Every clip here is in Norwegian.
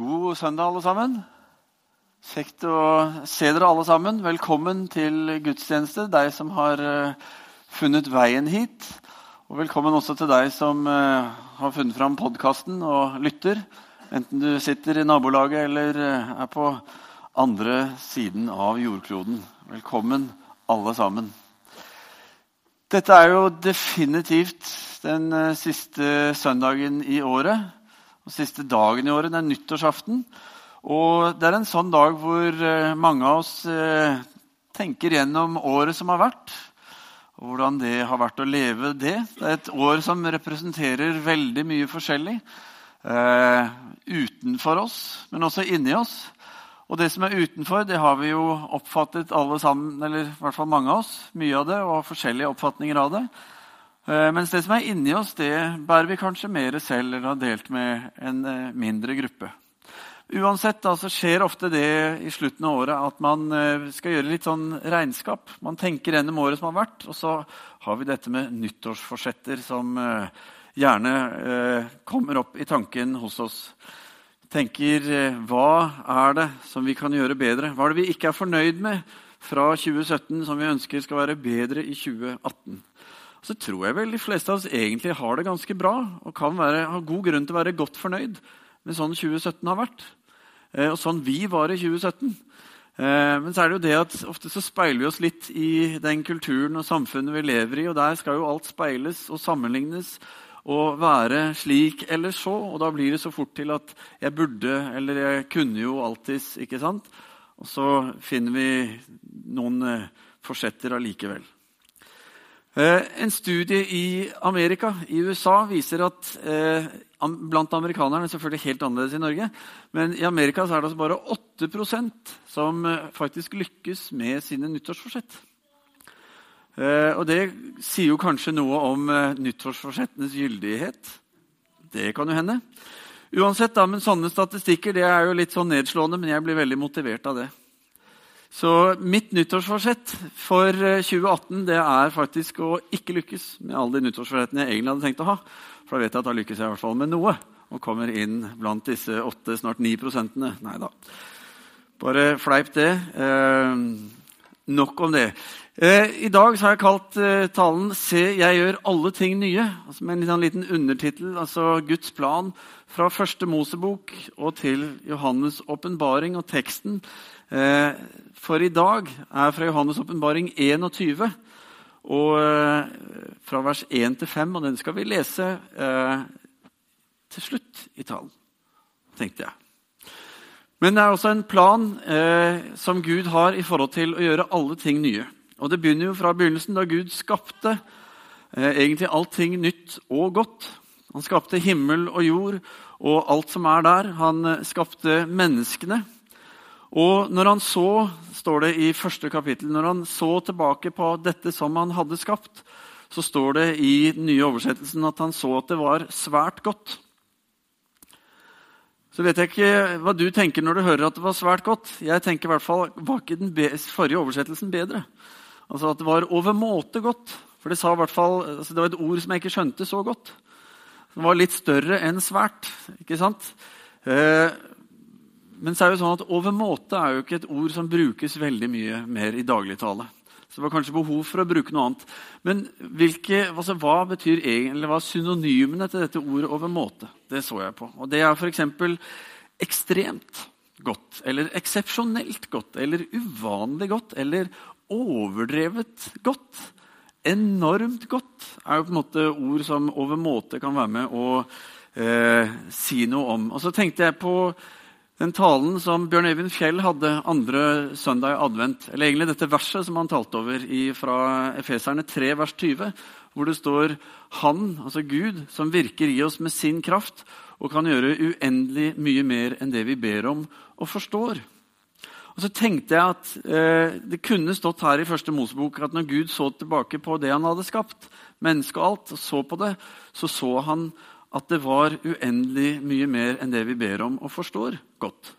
God søndag, alle sammen. Kjekt å se dere alle sammen. Velkommen til gudstjeneste, deg som har uh, funnet veien hit. Og velkommen også til deg som uh, har funnet fram podkasten og lytter. Enten du sitter i nabolaget eller uh, er på andre siden av jordkloden. Velkommen, alle sammen. Dette er jo definitivt den siste søndagen i året og siste dagen i året. Det er nyttårsaften. Og det er en sånn dag hvor eh, mange av oss eh, tenker gjennom året som har vært. Og hvordan det har vært å leve det. Det er et år som representerer veldig mye forskjellig. Eh, utenfor oss, men også inni oss. Og det som er utenfor, det har vi jo oppfattet alle sammen, eller i hvert fall mange av oss. Mye av det, og har forskjellige oppfatninger av det. Eh, mens det som er inni oss, det bærer vi kanskje mer selv eller har delt med en eh, mindre gruppe. Uansett altså, så skjer ofte det i slutten av året at man eh, skal gjøre litt sånn regnskap. Man tenker gjennom året som har vært, og så har vi dette med nyttårsforsetter som gjerne kommer opp i tanken hos oss. Tenker hva er det som vi kan gjøre bedre? Hva er det vi ikke er fornøyd med fra 2017 som vi ønsker skal være bedre i 2018? Så tror jeg vel de fleste av oss egentlig har det ganske bra og kan være, ha god grunn til å være godt fornøyd med sånn 2017 har vært. Eh, og sånn vi var i 2017. Eh, men så er det jo det at ofte så speiler vi oss litt i den kulturen og samfunnet vi lever i, og der skal jo alt speiles og sammenlignes og være slik eller så. Og da blir det så fort til at jeg burde eller jeg kunne jo alltids, ikke sant? Og så finner vi noen eh, forsetter allikevel. Eh, en studie i Amerika, i USA, viser at eh, blant amerikanerne selvfølgelig helt annerledes i Norge, men i Amerika er det altså bare 8% som eh, faktisk lykkes med sine nyttårsforsett. Eh, og det sier jo kanskje noe om eh, nyttårsforsettenes gyldighet. Det kan jo hende. Uansett, da, men Sånne statistikker det er jo litt sånn nedslående, men jeg blir veldig motivert av det. Så mitt nyttårsforsett for 2018 eh, det er faktisk å ikke lykkes med alle de nyttårsforsettene jeg egentlig hadde tenkt å ha. For da vet jeg at da lykkes jeg i hvert fall med noe og kommer inn blant disse åtte, snart ni prosentene. Nei da. Bare fleip det. Eh, nok om det. Eh, I dag har jeg kalt eh, talen 'Se, jeg gjør alle ting nye'. Altså med en liten undertittel. Altså Guds plan fra første Mosebok og til Johannes' åpenbaring. Og teksten Eh, for i dag er fra Johannes' åpenbaring 21, og eh, fra vers 1 til 5. Og den skal vi lese eh, til slutt i talen, tenkte jeg. Men det er også en plan som Gud har i forhold til å gjøre alle ting nye. Og Det begynner jo fra begynnelsen, da Gud skapte egentlig allting nytt og godt. Han skapte himmel og jord og alt som er der. Han skapte menneskene. Og når han så, står det i første kapittel, når han så tilbake på dette som han hadde skapt, så står det i den nye oversettelsen at han så at det var svært godt. Så vet jeg ikke hva du tenker når du hører at det var svært godt. Jeg tenker i hvert fall, Var ikke den forrige oversettelsen bedre? Altså At det var overmåte godt. For det, fall, altså det var et ord som jeg ikke skjønte så godt. Det var litt større enn svært. ikke sant? Eh, men så er det sånn at overmåte er jo ikke et ord som brukes veldig mye mer i dagligtale. Så det var kanskje behov for å bruke noe annet. Men hvilke, altså, hva betyr egentlig, hva er synonymene til dette ordet overmåte? Det så jeg på. Og det er f.eks. ekstremt godt, eller eksepsjonelt godt, eller uvanlig godt, eller overdrevet godt. Enormt godt er jo på en måte ord som overmåte kan være med å eh, si noe om. Og så tenkte jeg på den talen som Bjørn Eivind Fjell hadde andre søndag i advent, eller egentlig dette verset som han talte over i, fra Efeserne 3, vers 20, hvor det står Han, altså Gud, som virker i oss med sin kraft og kan gjøre uendelig mye mer enn det vi ber om og forstår. Og så tenkte jeg at eh, Det kunne stått her i første Mosebok at når Gud så tilbake på det han hadde skapt, mennesket og alt, og så på det, så så han at det var uendelig mye mer enn det vi ber om og forstår godt.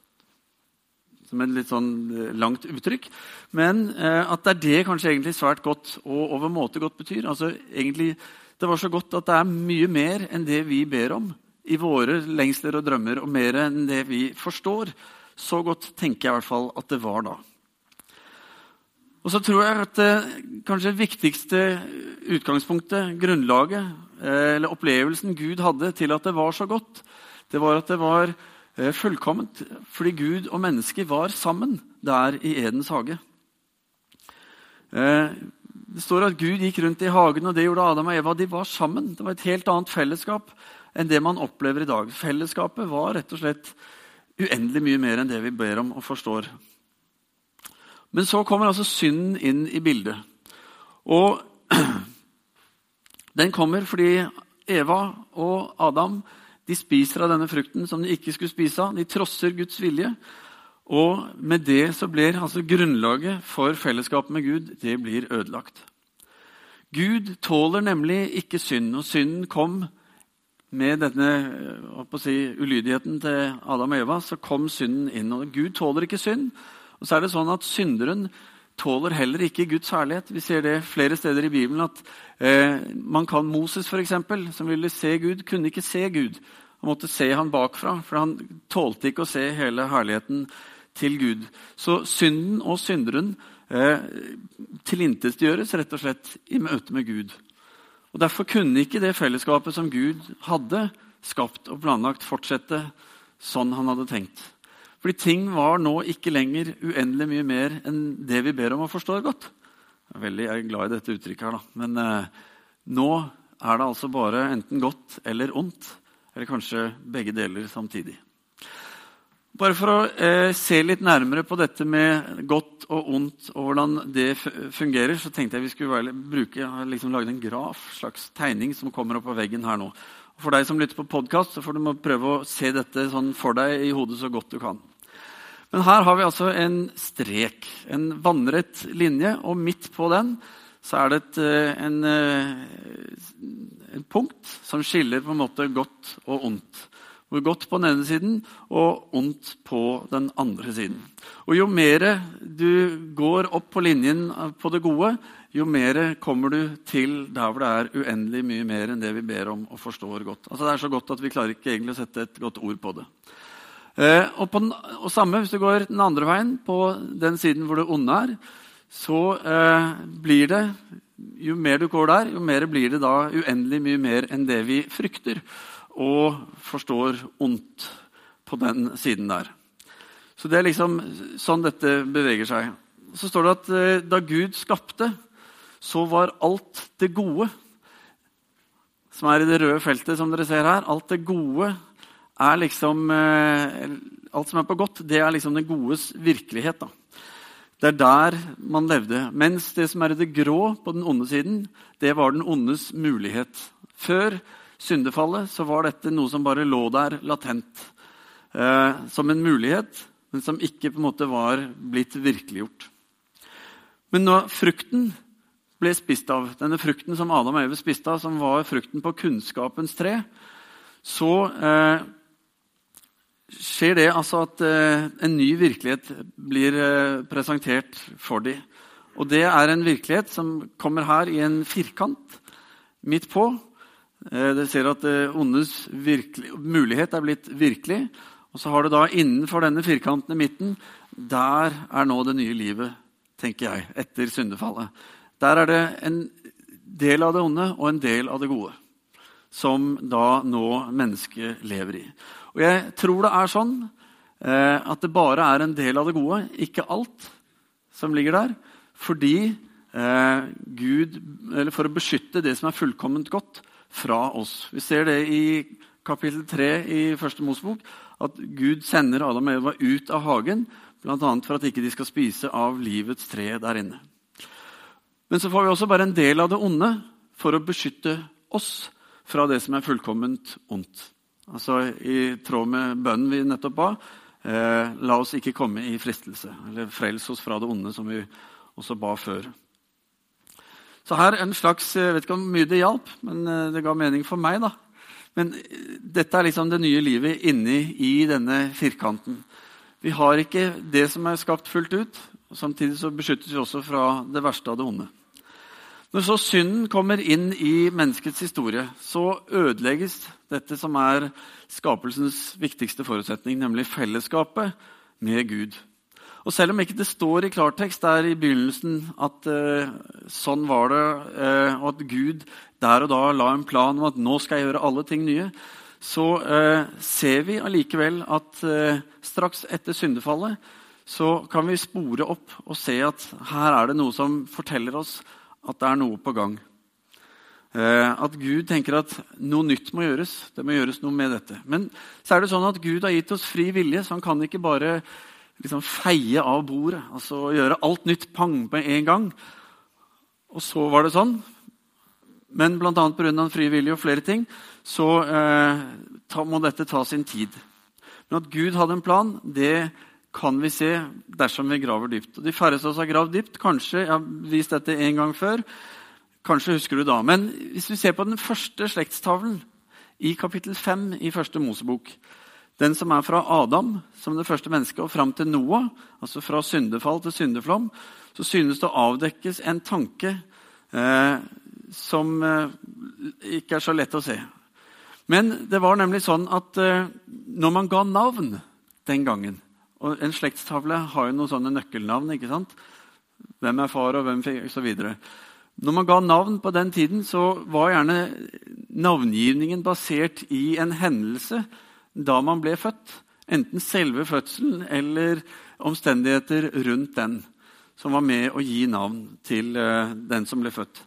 Som et litt sånn eh, langt uttrykk. Men eh, at det er det kanskje egentlig svært godt og overmåte godt betyr. Altså egentlig, Det var så godt at det er mye mer enn det vi ber om i våre lengsler og drømmer, og mer enn det vi forstår. Så godt tenker jeg i hvert fall at det var da. Og så tror jeg at det kanskje viktigste utgangspunktet, grunnlaget, eh, eller opplevelsen Gud hadde til at det var så godt, det var at det var eh, fullkomment fordi Gud og mennesker var sammen der i Edens hage. Eh, det står at Gud gikk rundt i hagen, og det gjorde Adam og Eva. De var sammen. Det var et helt annet fellesskap enn det man opplever i dag. Fellesskapet var rett og slett uendelig mye mer enn det vi ber om og forstår. Men så kommer altså synden inn i bildet. Og den kommer fordi Eva og Adam de spiser av denne frukten som de ikke skulle spise av. De trosser Guds vilje. Og med det så blir altså grunnlaget for fellesskapet med Gud det blir ødelagt. Gud tåler nemlig ikke synd, og synden kom med denne si, ulydigheten til Adam og Eva. så kom synden inn, og Gud tåler ikke synd. Og så er det sånn at Synderen tåler heller ikke Guds herlighet. Vi ser det flere steder i Bibelen. at eh, man kan Moses, for eksempel, som ville se Gud, kunne ikke se Gud. Han måtte se han bakfra, for han tålte ikke å se hele herligheten til Gud. Så synden og synderen eh, tilintetgjøres rett og slett i møte med Gud. Og Derfor kunne ikke det fellesskapet som Gud hadde skapt og planlagt, fortsette sånn han hadde tenkt. Fordi ting var nå ikke lenger uendelig mye mer enn det vi ber om og forstår godt. Jeg er veldig glad i dette uttrykket, her, da. men eh, nå er det altså bare enten godt eller ondt. Eller kanskje begge deler samtidig. Bare for å eh, se litt nærmere på dette med godt og ondt og hvordan det fungerer, så tenkte jeg vi skulle bruke, jeg liksom laget en graf, slags tegning, som kommer opp på veggen her nå. Og for deg som lytter på podkast, får du prøve å se dette sånn for deg i hodet så godt du kan. Men her har vi altså en strek, en vannrett linje, og midt på den så er det et eh, en, eh, en punkt som skiller på en måte godt og ondt. Hvor godt på den ene siden og ondt på den andre siden. Og Jo mer du går opp på linjen på det gode, jo mer kommer du til der hvor det er uendelig mye mer enn det vi ber om og forstår godt. Altså Det er så godt at vi klarer ikke egentlig å sette et godt ord på det. Eh, og, på den, og samme hvis du går den andre veien, på den siden hvor det onde er, så eh, blir det Jo mer du går der, jo mer blir det da uendelig mye mer enn det vi frykter og forstår ondt på den siden der. Så det er liksom sånn dette beveger seg. Så står det at eh, da Gud skapte, så var alt det gode som er i det røde feltet, som dere ser her, alt det gode er liksom eh, Alt som er på godt, det er liksom den godes virkelighet. da. Det er der man levde. Mens det som er i det grå på den onde siden, det var den ondes mulighet. Før syndefallet så var dette noe som bare lå der latent. Eh, som en mulighet, men som ikke på en måte var blitt virkeliggjort. Men når frukten ble spist av, denne frukten som Adam og Eve spiste av, som var frukten på kunnskapens tre, så eh, skjer det altså at eh, en ny virkelighet blir eh, presentert for dem. Og det er en virkelighet som kommer her i en firkant midt på. Eh, Dere ser at eh, ondes mulighet er blitt virkelig. Og så har du da innenfor denne firkanten i midten Der er nå det nye livet, tenker jeg, etter syndefallet. Der er det en del av det onde og en del av det gode som da nå mennesket lever i. Og jeg tror det er sånn eh, at det bare er en del av det gode, ikke alt, som ligger der. Fordi Gud Eller for å beskytte det som er fullkomment godt, fra oss. Vi ser det i kapittel 3 i første Mosebok, at Gud sender Adam og Eva ut av hagen, bl.a. for at ikke de skal spise av livets tre der inne. Men så får vi også bare en del av det onde for å beskytte oss fra det som er fullkomment ondt. Altså I tråd med bønnen vi nettopp ba. Eh, la oss ikke komme i fristelse. Eller frels oss fra det onde, som vi også ba før. Så her en slags, Jeg vet ikke hvor mye det hjalp, men eh, det ga mening for meg. da. Men eh, dette er liksom det nye livet inni i denne firkanten. Vi har ikke det som er skapt fullt ut. og Samtidig så beskyttes vi også fra det verste av det onde. Når så synden kommer inn i menneskets historie, så ødelegges dette som er skapelsens viktigste forutsetning, nemlig fellesskapet med Gud. Og Selv om ikke det står i klartekst der i begynnelsen at eh, sånn var det, eh, og at Gud der og da la en plan om at nå skal jeg gjøre alle ting nye, så eh, ser vi allikevel at straks etter syndefallet så kan vi spore opp og se at her er det noe som forteller oss at det er noe på gang. At Gud tenker at noe nytt må gjøres. Det må gjøres noe med dette. Men så er det sånn at Gud har gitt oss fri vilje, så han kan ikke bare liksom feie av bordet. Altså gjøre alt nytt pang på en gang. Og så var det sånn. Men bl.a. pga. frivillig og flere ting så eh, ta, må dette ta sin tid. Men at Gud hadde en plan, det kan vi se dersom vi graver dypt. Og De færreste av oss har gravd dypt. Kanskje, Jeg har vist dette en gang før. Kanskje husker du da. Men hvis vi ser på den første slektstavlen i kapittel 5 i første Mosebok, den som er fra Adam som det første mennesket og fram til Noah, altså fra syndefall til syndeflom, så synes det å avdekkes en tanke eh, som eh, ikke er så lett å se. Men det var nemlig sånn at eh, når man ga navn den gangen og En slektstavle har jo noen sånne nøkkelnavn. ikke sant? Hvem er far, og hvem så videre. Når man ga navn på den tiden, så var gjerne navngivningen basert i en hendelse da man ble født. Enten selve fødselen eller omstendigheter rundt den som var med å gi navn til uh, den som ble født.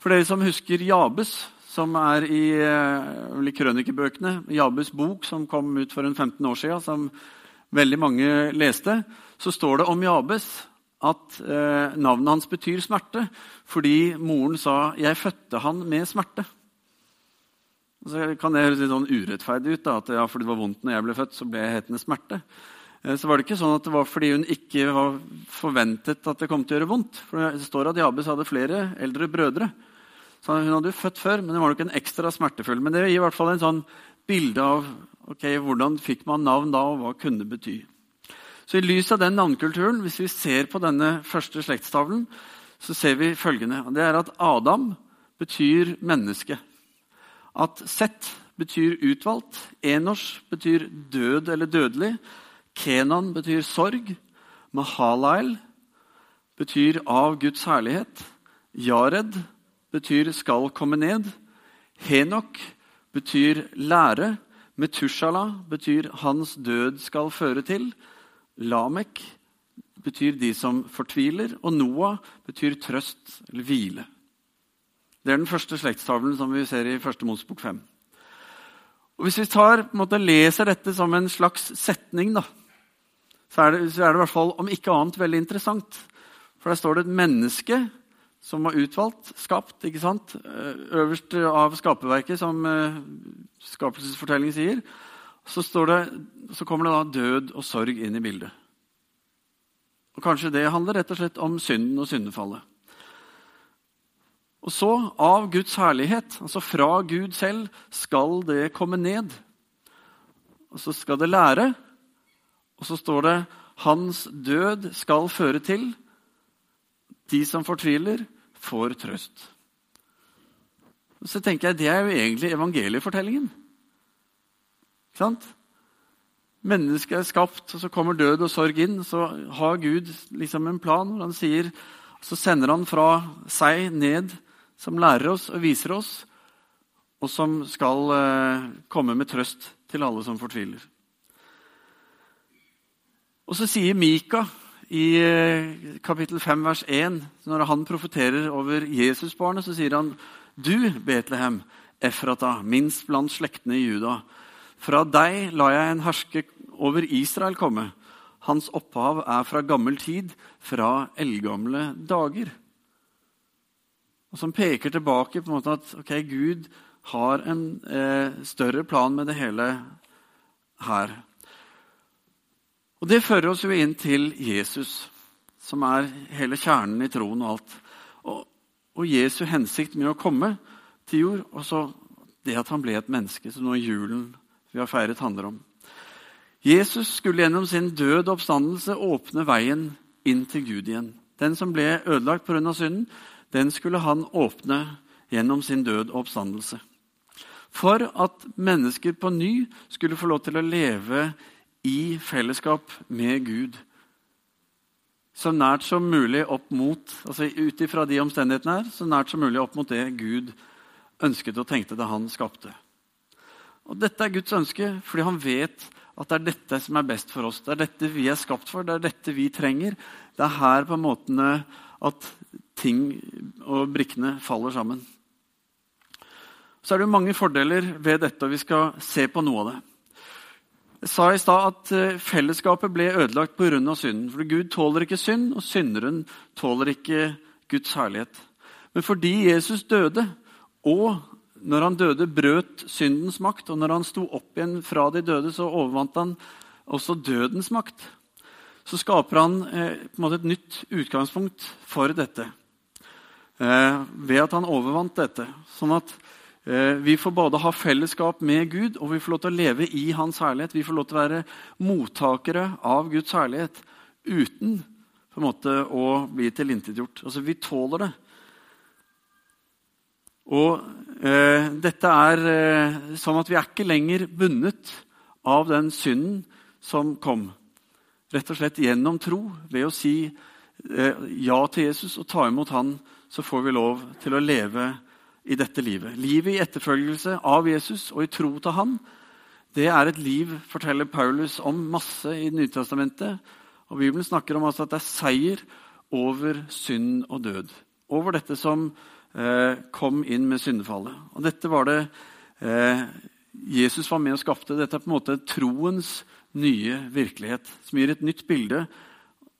For dere som husker Jabes, som er i, uh, krønikebøkene, Jabes bok som kom ut for en 15 år siden, som veldig mange leste, så står det om Jabes at uh, navnet hans betyr smerte, fordi moren sa 'jeg fødte han med smerte'. Så kan det høres litt sånn urettferdig ut. da, at ja, fordi det var vondt når jeg ble født, så ble jeg hetende smerte. Eh, så var det ikke sånn at det var fordi hun ikke var forventet at det kom til å gjøre vondt. For Det står at Jabes hadde flere eldre brødre. Så Hun hadde jo født før, men det var nok en ekstra smertefull. Men det gir i hvert fall en sånn bilde av ok, hvordan fikk man navn da, og hva kunne det bety. Så I lys av den navnkulturen, hvis vi ser på denne første slektstavlen, så ser vi følgende. Det er at Adam betyr menneske at Sett betyr utvalgt. enors betyr død eller dødelig. Kenan betyr sorg. Mahalael betyr av Guds herlighet. Jared betyr skal komme ned. Henok betyr lære. Metushala betyr hans død skal føre til. Lamek betyr de som fortviler. Og Noah betyr trøst eller hvile. Det er den første slektstavlen som vi ser i første Mosebok 5. Og Hvis vi tar, måte, leser dette som en slags setning, da, så, er det, så er det i hvert fall om ikke annet veldig interessant. For der står det et menneske som var utvalgt, skapt, ikke sant? øverst av skaperverket, som uh, skapelsesfortellingen sier. Så, det, så kommer det da død og sorg inn i bildet. Og Kanskje det handler rett og slett om synden og syndefallet. Og så, av Guds herlighet, altså fra Gud selv, skal det komme ned. Og så skal det lære, og så står det hans død skal føre til de som fortviler, får trøst. Så tenker jeg, Det er jo egentlig evangeliefortellingen. Ikke sant? Mennesket er skapt, og så kommer død og sorg inn. Så har Gud liksom en plan hvor han sier Så sender han fra seg ned som lærer oss og viser oss, og som skal eh, komme med trøst til alle som fortviler. Og så sier Mika i eh, kapittel 5, vers 1, når han profeterer over Jesusbarnet, så sier han Du, Betlehem, Efrata, minst blant slektene i Juda. Fra deg lar jeg en herske over Israel komme. Hans opphav er fra gammel tid, fra eldgamle dager og som peker tilbake på en måte at ok, Gud har en eh, større plan med det hele her. Og Det fører oss jo inn til Jesus, som er hele kjernen i troen og alt. Og, og Jesu hensikt med å komme til jord, og så det at han ble et menneske, som nå julen vi har feiret, handler om. Jesus skulle gjennom sin død og oppstandelse åpne veien inn til Gud igjen. Den som ble ødelagt pga. synden, den skulle han åpne gjennom sin død og oppstandelse. For at mennesker på ny skulle få lov til å leve i fellesskap med Gud. Så nært som mulig opp mot altså ut ifra de omstendighetene her, så nært som mulig opp mot det Gud ønsket og tenkte da han skapte. Og Dette er Guds ønske fordi han vet at det er dette som er best for oss. Det er dette vi er skapt for, det er dette vi trenger. Det er her på en måte at ting og brikkene faller sammen. Så er det mange fordeler ved dette, og vi skal se på noe av det. Jeg sa i stad at eh, fellesskapet ble ødelagt pga. synden. For Gud tåler ikke synd, og synderen tåler ikke Guds herlighet. Men fordi Jesus døde, og når han døde, brøt syndens makt, og når han sto opp igjen fra de døde, så overvant han også dødens makt. Så skaper han eh, et nytt utgangspunkt for dette ved at han overvant dette. Sånn at Eh, vi får både ha fellesskap med Gud og vi får lov til å leve i Hans herlighet. Vi får lov til å være mottakere av Guds herlighet uten måte å bli tilintetgjort. Altså, vi tåler det. Og eh, dette er eh, sånn at vi er ikke lenger bundet av den synden som kom. Rett og slett gjennom tro, ved å si eh, ja til Jesus og ta imot Han, så får vi lov til å leve i dette livet. Livet i etterfølgelse av Jesus og i tro til han, det er et liv, forteller Paulus om masse i Nytestamentet. Og Bibelen snakker om altså at det er seier over synd og død. Over dette som eh, kom inn med syndefallet. Og dette var det eh, Jesus var med og skapte. Dette er på en måte troens nye virkelighet, som gir et nytt bilde,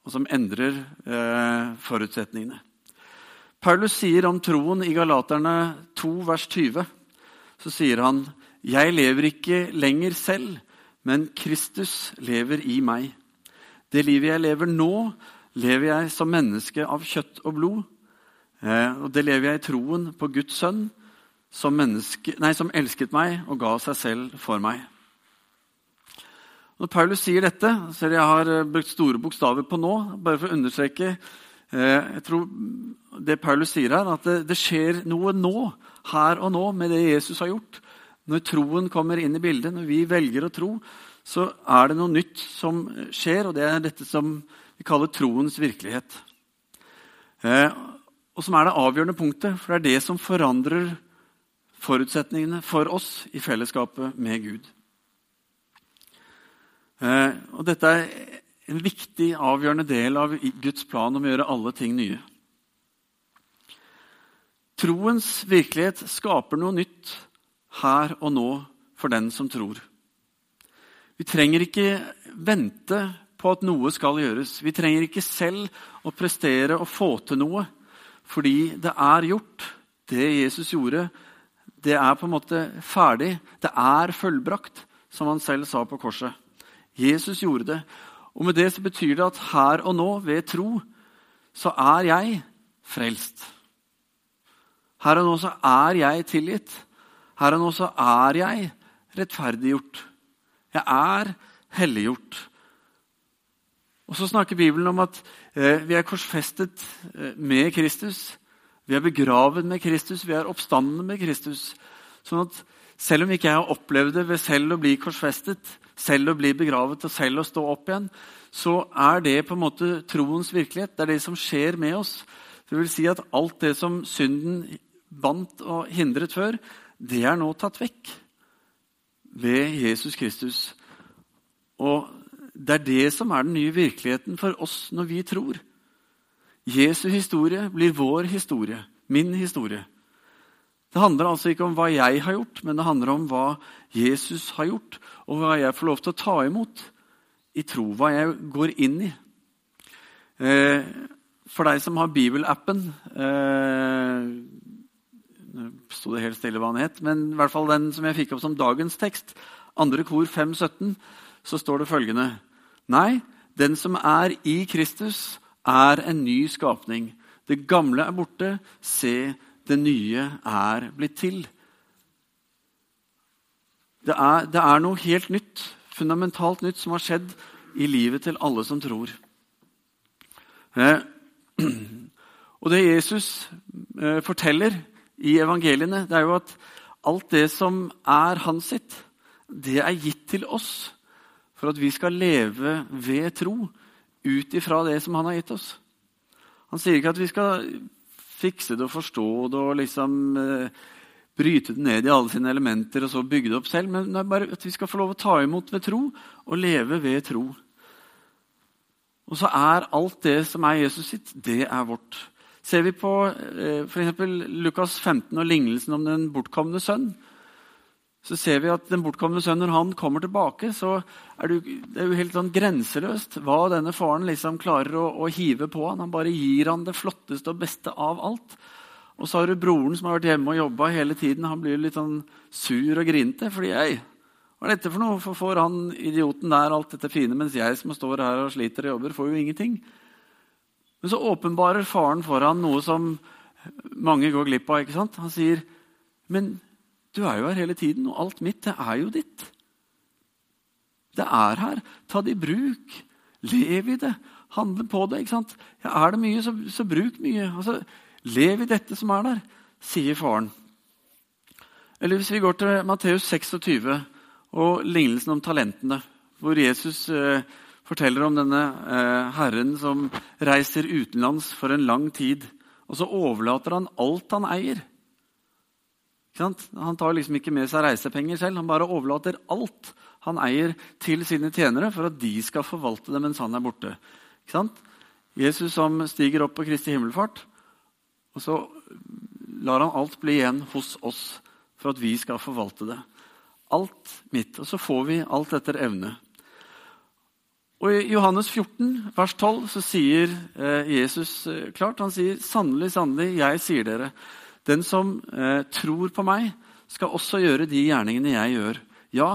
og som endrer eh, forutsetningene. Paulus sier om troen i Galaterne 2, vers 20, så sier han Jeg lever ikke lenger selv, men Kristus lever i meg. Det livet jeg lever nå, lever jeg som menneske av kjøtt og blod. Eh, og det lever jeg i troen på Guds sønn, som, nei, som elsket meg og ga seg selv for meg. Når Paulus sier dette, så jeg har brukt store bokstaver på nå, bare for å understreke jeg tror det Paulus sier her, at det, det, skjer noe nå, her og nå, med det Jesus har gjort. Når troen kommer inn i bildet, når vi velger å tro, så er det noe nytt som skjer, og det er dette som vi kaller troens virkelighet. Eh, og som er det avgjørende punktet, for det er det som forandrer forutsetningene for oss i fellesskapet med Gud. Eh, og dette er en viktig, avgjørende del av Guds plan om å gjøre alle ting nye. Troens virkelighet skaper noe nytt her og nå for den som tror. Vi trenger ikke vente på at noe skal gjøres. Vi trenger ikke selv å prestere og få til noe, fordi det er gjort. Det Jesus gjorde, det er på en måte ferdig. Det er fullbrakt, som han selv sa på korset. Jesus gjorde det, og med det så betyr det at her og nå, ved tro, så er jeg frelst. Her og nå så er jeg tilgitt. Her og nå så er jeg rettferdiggjort. Jeg er helliggjort. Og så snakker Bibelen om at eh, vi er korsfestet eh, med Kristus. Vi er begravet med Kristus, vi er oppstandende med Kristus. Sånn at selv om ikke jeg har opplevd det ved selv å bli korsfestet, selv å bli begravet og selv å stå opp igjen, så er det på en måte troens virkelighet. Det er det som skjer med oss. Det vil si at alt det som synden bandt og hindret før, det er nå tatt vekk ved Jesus Kristus. Og det er det som er den nye virkeligheten for oss når vi tror. Jesu historie blir vår historie, min historie. Det handler altså ikke om hva jeg har gjort, men det handler om hva Jesus har gjort, og hva jeg får lov til å ta imot i tro, hva jeg går inn i. Eh, for deg som har bibelappen eh, Nå sto det helt stille hva den het, men i hvert fall den som jeg fikk opp som dagens tekst, andre kor 5.17, så står det følgende Nei, den som er i Kristus, er en ny skapning. Det gamle er borte. Se, det nye er blitt til. Det er, det er, noe helt nytt, fundamentalt nytt, som har skjedd i livet til alle som tror. Eh, og det Jesus eh, forteller i evangeliene, det er jo at alt det som er hans sitt, det er gitt til oss for at vi skal leve ved tro ut ifra det som han har gitt oss. Han sier ikke at vi skal fikse det og forstå det og liksom eh, bryte det ned i alle sine elementer og så bygge det opp selv, men det er bare at vi skal få lov å ta imot ved tro og leve ved tro. Og så er alt det som er Jesus sitt, det er vårt. Ser vi på eh, f.eks. Lukas 15 og lignelsen om den bortkomne sønn, så ser vi at den bortkomne sønnen, når han kommer tilbake, så er det, jo, helt sånn grenseløst hva denne faren liksom klarer å, å, hive på han. Han bare gir han det flotteste og beste av alt. Og så har du broren som har vært hjemme og jobba hele tiden. Han blir litt sånn sur og grinete. fordi jeg, Hva er dette for noe? For får han idioten der alt dette fine, mens jeg som står her og sliter og jobber, får jo ingenting. Men så åpenbarer faren for han noe som mange går glipp av. ikke sant? Han sier, 'Men du er jo her hele tiden, og alt mitt, det er jo ditt. Det er her. Ta det i bruk. Lev i det. Handle på det. ikke sant? Ja, er det mye, så, så bruk mye. Altså, lev i dette som er der, sier faren. Eller hvis vi går til Matteus 26 og lignelsen om talentene, hvor Jesus eh, forteller om denne eh, herren som reiser utenlands for en lang tid. Og så overlater han alt han eier. Han tar liksom ikke med seg reisepenger selv. Han bare overlater alt han eier, til sine tjenere for at de skal forvalte det mens han er borte. Jesus som stiger opp på Kristi himmelfart, og så lar han alt bli igjen hos oss for at vi skal forvalte det. Alt mitt. Og så får vi alt etter evne. Og I Johannes 14, vers 12, så sier eh, Jesus eh, klart Han sier, 'Sannelig, sannelig, jeg sier dere' Den som eh, tror på meg, skal også gjøre de gjerningene jeg gjør. Ja,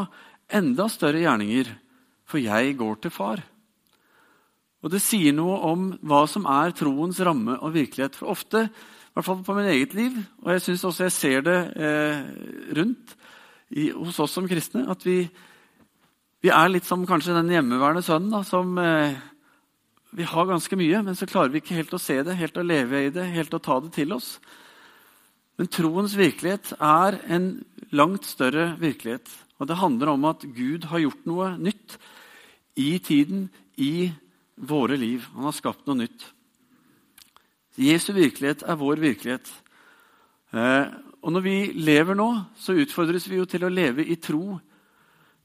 enda større gjerninger, for jeg går til far. Og Det sier noe om hva som er troens ramme og virkelighet. For ofte, i hvert fall på min eget liv, og jeg syns også jeg ser det eh, rundt i, hos oss som kristne, at vi, vi, er litt som kanskje den hjemmeværende sønnen da, som eh, Vi har ganske mye, men så klarer vi ikke helt å se det, helt å leve i det, helt å ta det til oss. Men troens virkelighet er en langt større virkelighet. Og det handler om at Gud har gjort noe nytt i tiden, i våre liv. Han har skapt noe nytt. Jesu virkelighet er vår virkelighet. Eh, og når vi lever nå, så utfordres vi jo til å leve i tro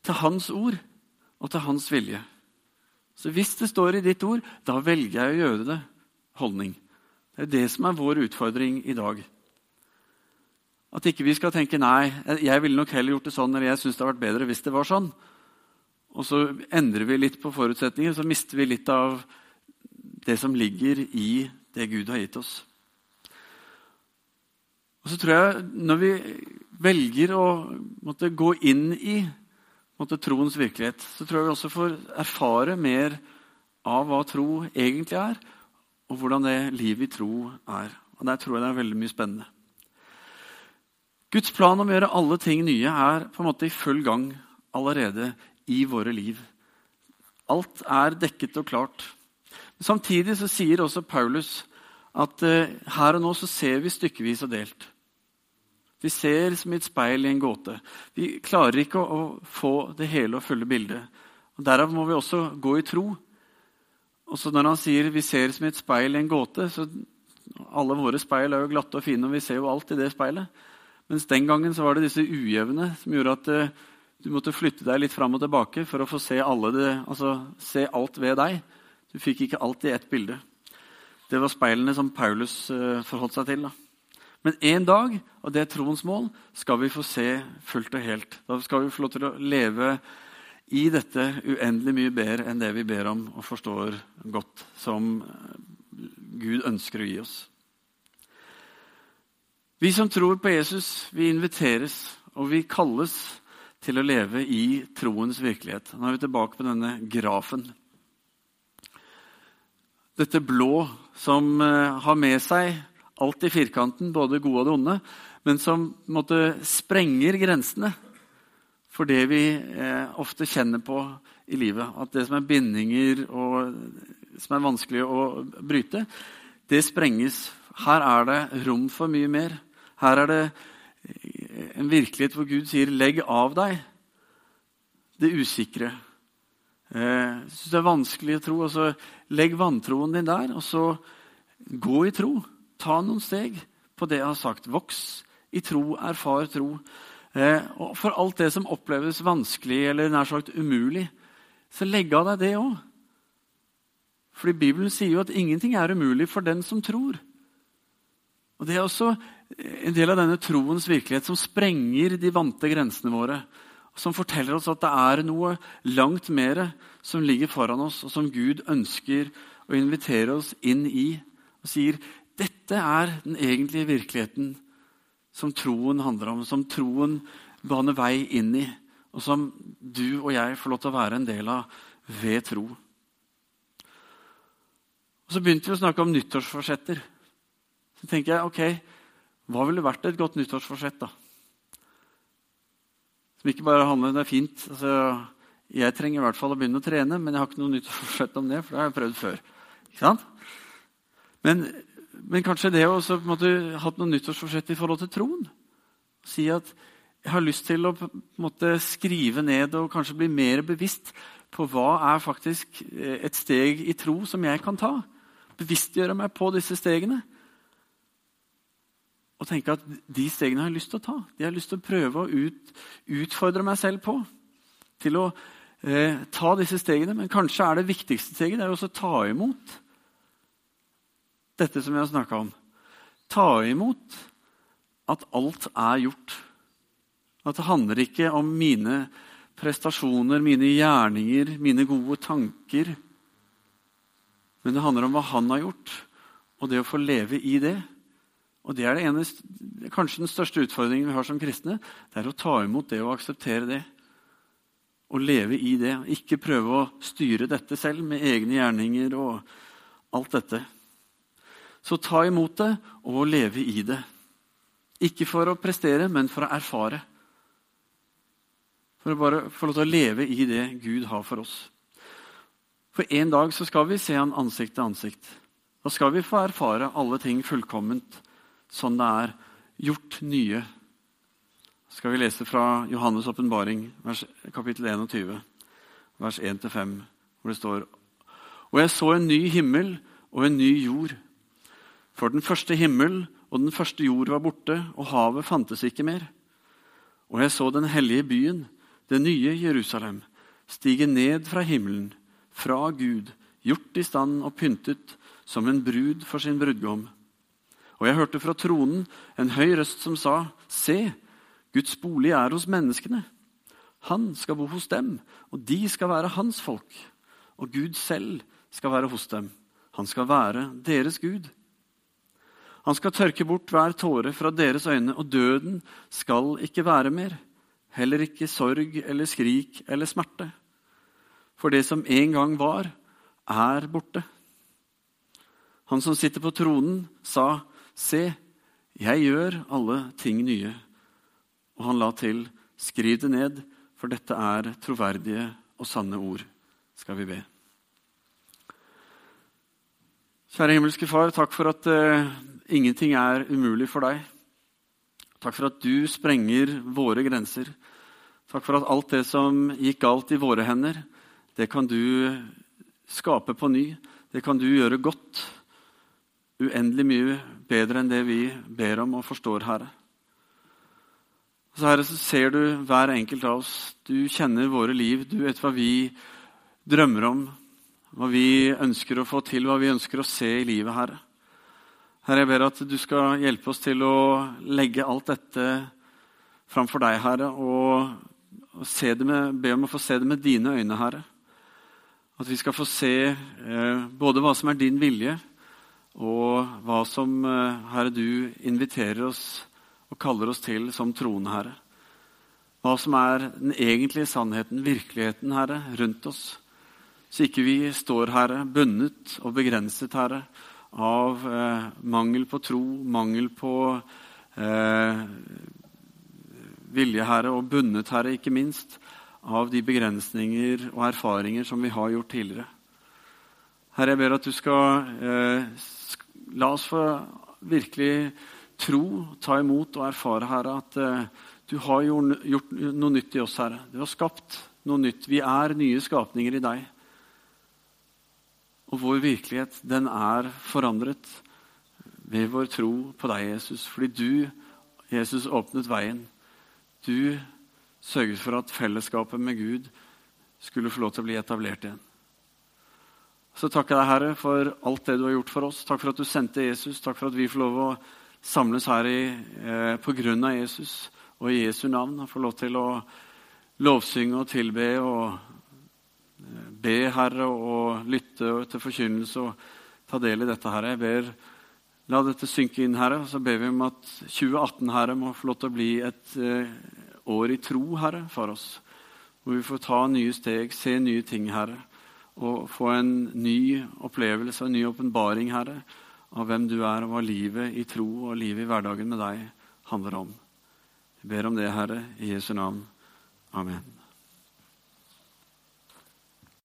til Hans ord og til Hans vilje. Så hvis det står i ditt ord, da velger jeg å gjøre det. Holdning. Det er det som er vår utfordring i dag. At ikke vi skal tenke nei, jeg ville nok heller gjort det sånn, eller jeg syns det hadde vært bedre hvis det var sånn. Og så endrer vi litt på forutsetninger, så mister vi litt av det som ligger i det Gud har gitt oss. Og så tror jeg, Når vi velger å måtte, gå inn i måtte, troens virkelighet, så tror jeg vi også får erfare mer av hva tro egentlig er, og hvordan det livet i tro er. Og Der tror jeg det er veldig mye spennende. Guds plan om å gjøre alle ting nye er på en måte i full gang allerede i våre liv. Alt er dekket og klart. Men samtidig så sier også Paulus at uh, her og nå så ser vi stykkevis og delt. Vi ser som i et speil i en gåte. Vi klarer ikke å, å få det hele og fulle bildet. Og Derav må vi også gå i tro. Og så når han sier vi ser som i et speil i en gåte, så alle våre speil er jo glatte og fine, og vi ser jo alt i det speilet. Mens den gangen var det disse ujevne som gjorde at uh, du måtte flytte deg litt fram og tilbake for å få se, det, altså, se, alt ved deg. Du fikk ikke alt i ett bilde. Det var speilene som Paulus uh, forholdt seg til. Da. Men en dag, og det er troens mål, skal vi få se fullt og helt. Da skal vi få lov til å leve i dette uendelig mye bedre enn det vi ber om og forstår godt, som Gud ønsker å gi oss. Vi som tror på Jesus, vi inviteres og vi kalles til å leve i troens virkelighet. Nå er vi tilbake på denne grafen. Dette blå som eh, har med seg alt i firkanten, både det gode og det onde, men som måtte sprenger grensene for det vi eh, ofte kjenner på i livet. At det som er bindinger og som er vanskelig å bryte, det sprenges her er det rom for mye mer. Her er det en virkelighet hvor Gud sier 'legg av deg det usikre'. Jeg Syns det er vanskelig å tro, altså, legg vantroen din der, og så gå i tro. Ta noen steg på det jeg har sagt. Voks i tro, erfar tro. Eh, og for alt det som oppleves vanskelig eller nær sagt umulig, så legg av deg det òg. Fordi Bibelen sier jo at ingenting er umulig for den som tror. Og Det er også en del av denne troens virkelighet som sprenger de vante grensene våre. Som forteller oss at det er noe langt mer som ligger foran oss, og som Gud ønsker å invitere oss inn i. Og sier dette er den egentlige virkeligheten som troen handler om, som troen baner vei inn i, og som du og jeg får lov til å være en del av ved tro. Og Så begynte vi å snakke om nyttårsforsetter. Så tenker jeg, ok, hva ville vært et godt nyttårsforsett? da? Som ikke bare handler om det er fint. Altså, jeg trenger i hvert fall å begynne å trene, men jeg har ikke noe nyttårsforsett om det, for det har jeg prøvd før. Ikke sant? Men men kanskje det å ha noe nyttårsforsett i forhold til troen. Si at jeg har lyst til å måte, skrive ned og kanskje bli mer bevisst på hva er faktisk eh, et steg i tro som jeg kan ta. Bevisstgjøre meg på disse stegene. Og tenke at de stegene har jeg lyst til å ta. De har lyst til å prøve å ut, utfordre meg selv på. Til å eh, ta disse stegene. Men kanskje er det viktigste steget det er også å ta imot dette som vi har snakka om. Ta imot at alt er gjort. At det handler ikke om mine prestasjoner, mine gjerninger, mine gode tanker. Men det handler om hva han har gjort, og det å få leve i det. Og det er det ene, kanskje den største utfordringen vi har som kristne. Det er å ta imot det og akseptere det. Og leve i det. Ikke prøve å styre dette selv med egne gjerninger og alt dette. Så ta imot det og leve i det. Ikke for å prestere, men for å erfare. For å bare få lov til å leve i det Gud har for oss. For en dag så skal vi se Han ansikt til ansikt. Da skal vi få erfare alle ting fullkomment sånn det er gjort nye. Skal vi lese fra Johannes' åpenbaring, kapittel 21, vers 1-5, hvor det står Og jeg så en ny himmel og en ny jord. For den første himmel og den første jord var borte, og havet fantes ikke mer. Og jeg så den hellige byen, det nye Jerusalem, stige ned fra himmelen, fra Gud, gjort i stand og pyntet som en brud for sin brudgom. Og jeg hørte fra tronen en høy røst som sa, Se, Guds bolig er hos menneskene. Han skal bo hos dem, og de skal være hans folk. Og Gud selv skal være hos dem. Han skal være deres Gud. Han skal tørke bort hver tåre fra deres øyne, og døden skal ikke være mer. Heller ikke sorg eller skrik eller smerte. For det som en gang var, er borte. Han som sitter på tronen, sa, Se, jeg gjør alle ting nye. Og han la til, Skriv det ned, for dette er troverdige og sanne ord, skal vi be. Kjære himmelske Far, takk for at uh, Ingenting er umulig for deg. Takk for at du sprenger våre grenser. Takk for at alt det som gikk galt i våre hender, det kan du skape på ny. Det kan du gjøre godt. Uendelig mye bedre enn det vi ber om og forstår, Herre. Så Herre, så ser du hver enkelt av oss. Du kjenner våre liv. Du vet hva vi drømmer om, hva vi ønsker å få til, hva vi ønsker å se i livet, Herre. Herre, jeg ber at du skal hjelpe oss til å legge alt dette framfor deg, Herre, og, med, be om å få se det med dine øyne, Herre. At vi skal få se eh, både hva som er din vilje, og hva som, eh, Herre, du inviterer oss og kaller oss til som troende, Herre. Hva som er den egentlige sannheten, virkeligheten, Herre, rundt oss. Så ikke vi står, Herre, bundet og begrenset, Herre, av eh, mangel på tro, mangel på eh, vilje, Herre, og bundet, Herre, ikke minst, av de begrensninger og erfaringer som vi har gjort tidligere. Herre, jeg ber at du skal eh, la oss få virkelig tro, ta imot og erfare, Herre, at uh, du har gjort noe nytt i oss, Herre. Du har skapt noe nytt. Vi er nye skapninger i deg. Og vår virkelighet, den er forandret ved vår tro på deg, Jesus. Fordi du, Jesus, åpnet veien. Du sørget for at fellesskapet med Gud skulle få lov til å bli etablert igjen. Så takker jeg deg, Herre, for alt det du har gjort for oss. Takk for at du sendte Jesus. Takk for at vi får lov å samles her i, eh, på grunn av Jesus og i Jesu navn. Og få lov til å lovsynge og tilbe og eh, be, Herre, og lytte til forkynnelse og ta del i dette, Herre. Jeg ber, La dette synke inn, Herre. Så ber vi om at 2018, Herre, må få lov til å bli et eh, år i tro, Herre, for oss. Hvor vi får ta nye steg, se nye ting, Herre og få en ny opplevelse og en ny åpenbaring, Herre, av hvem du er, og hva livet i tro og livet i hverdagen med deg handler om. Vi ber om det, Herre, i Jesu navn. Amen.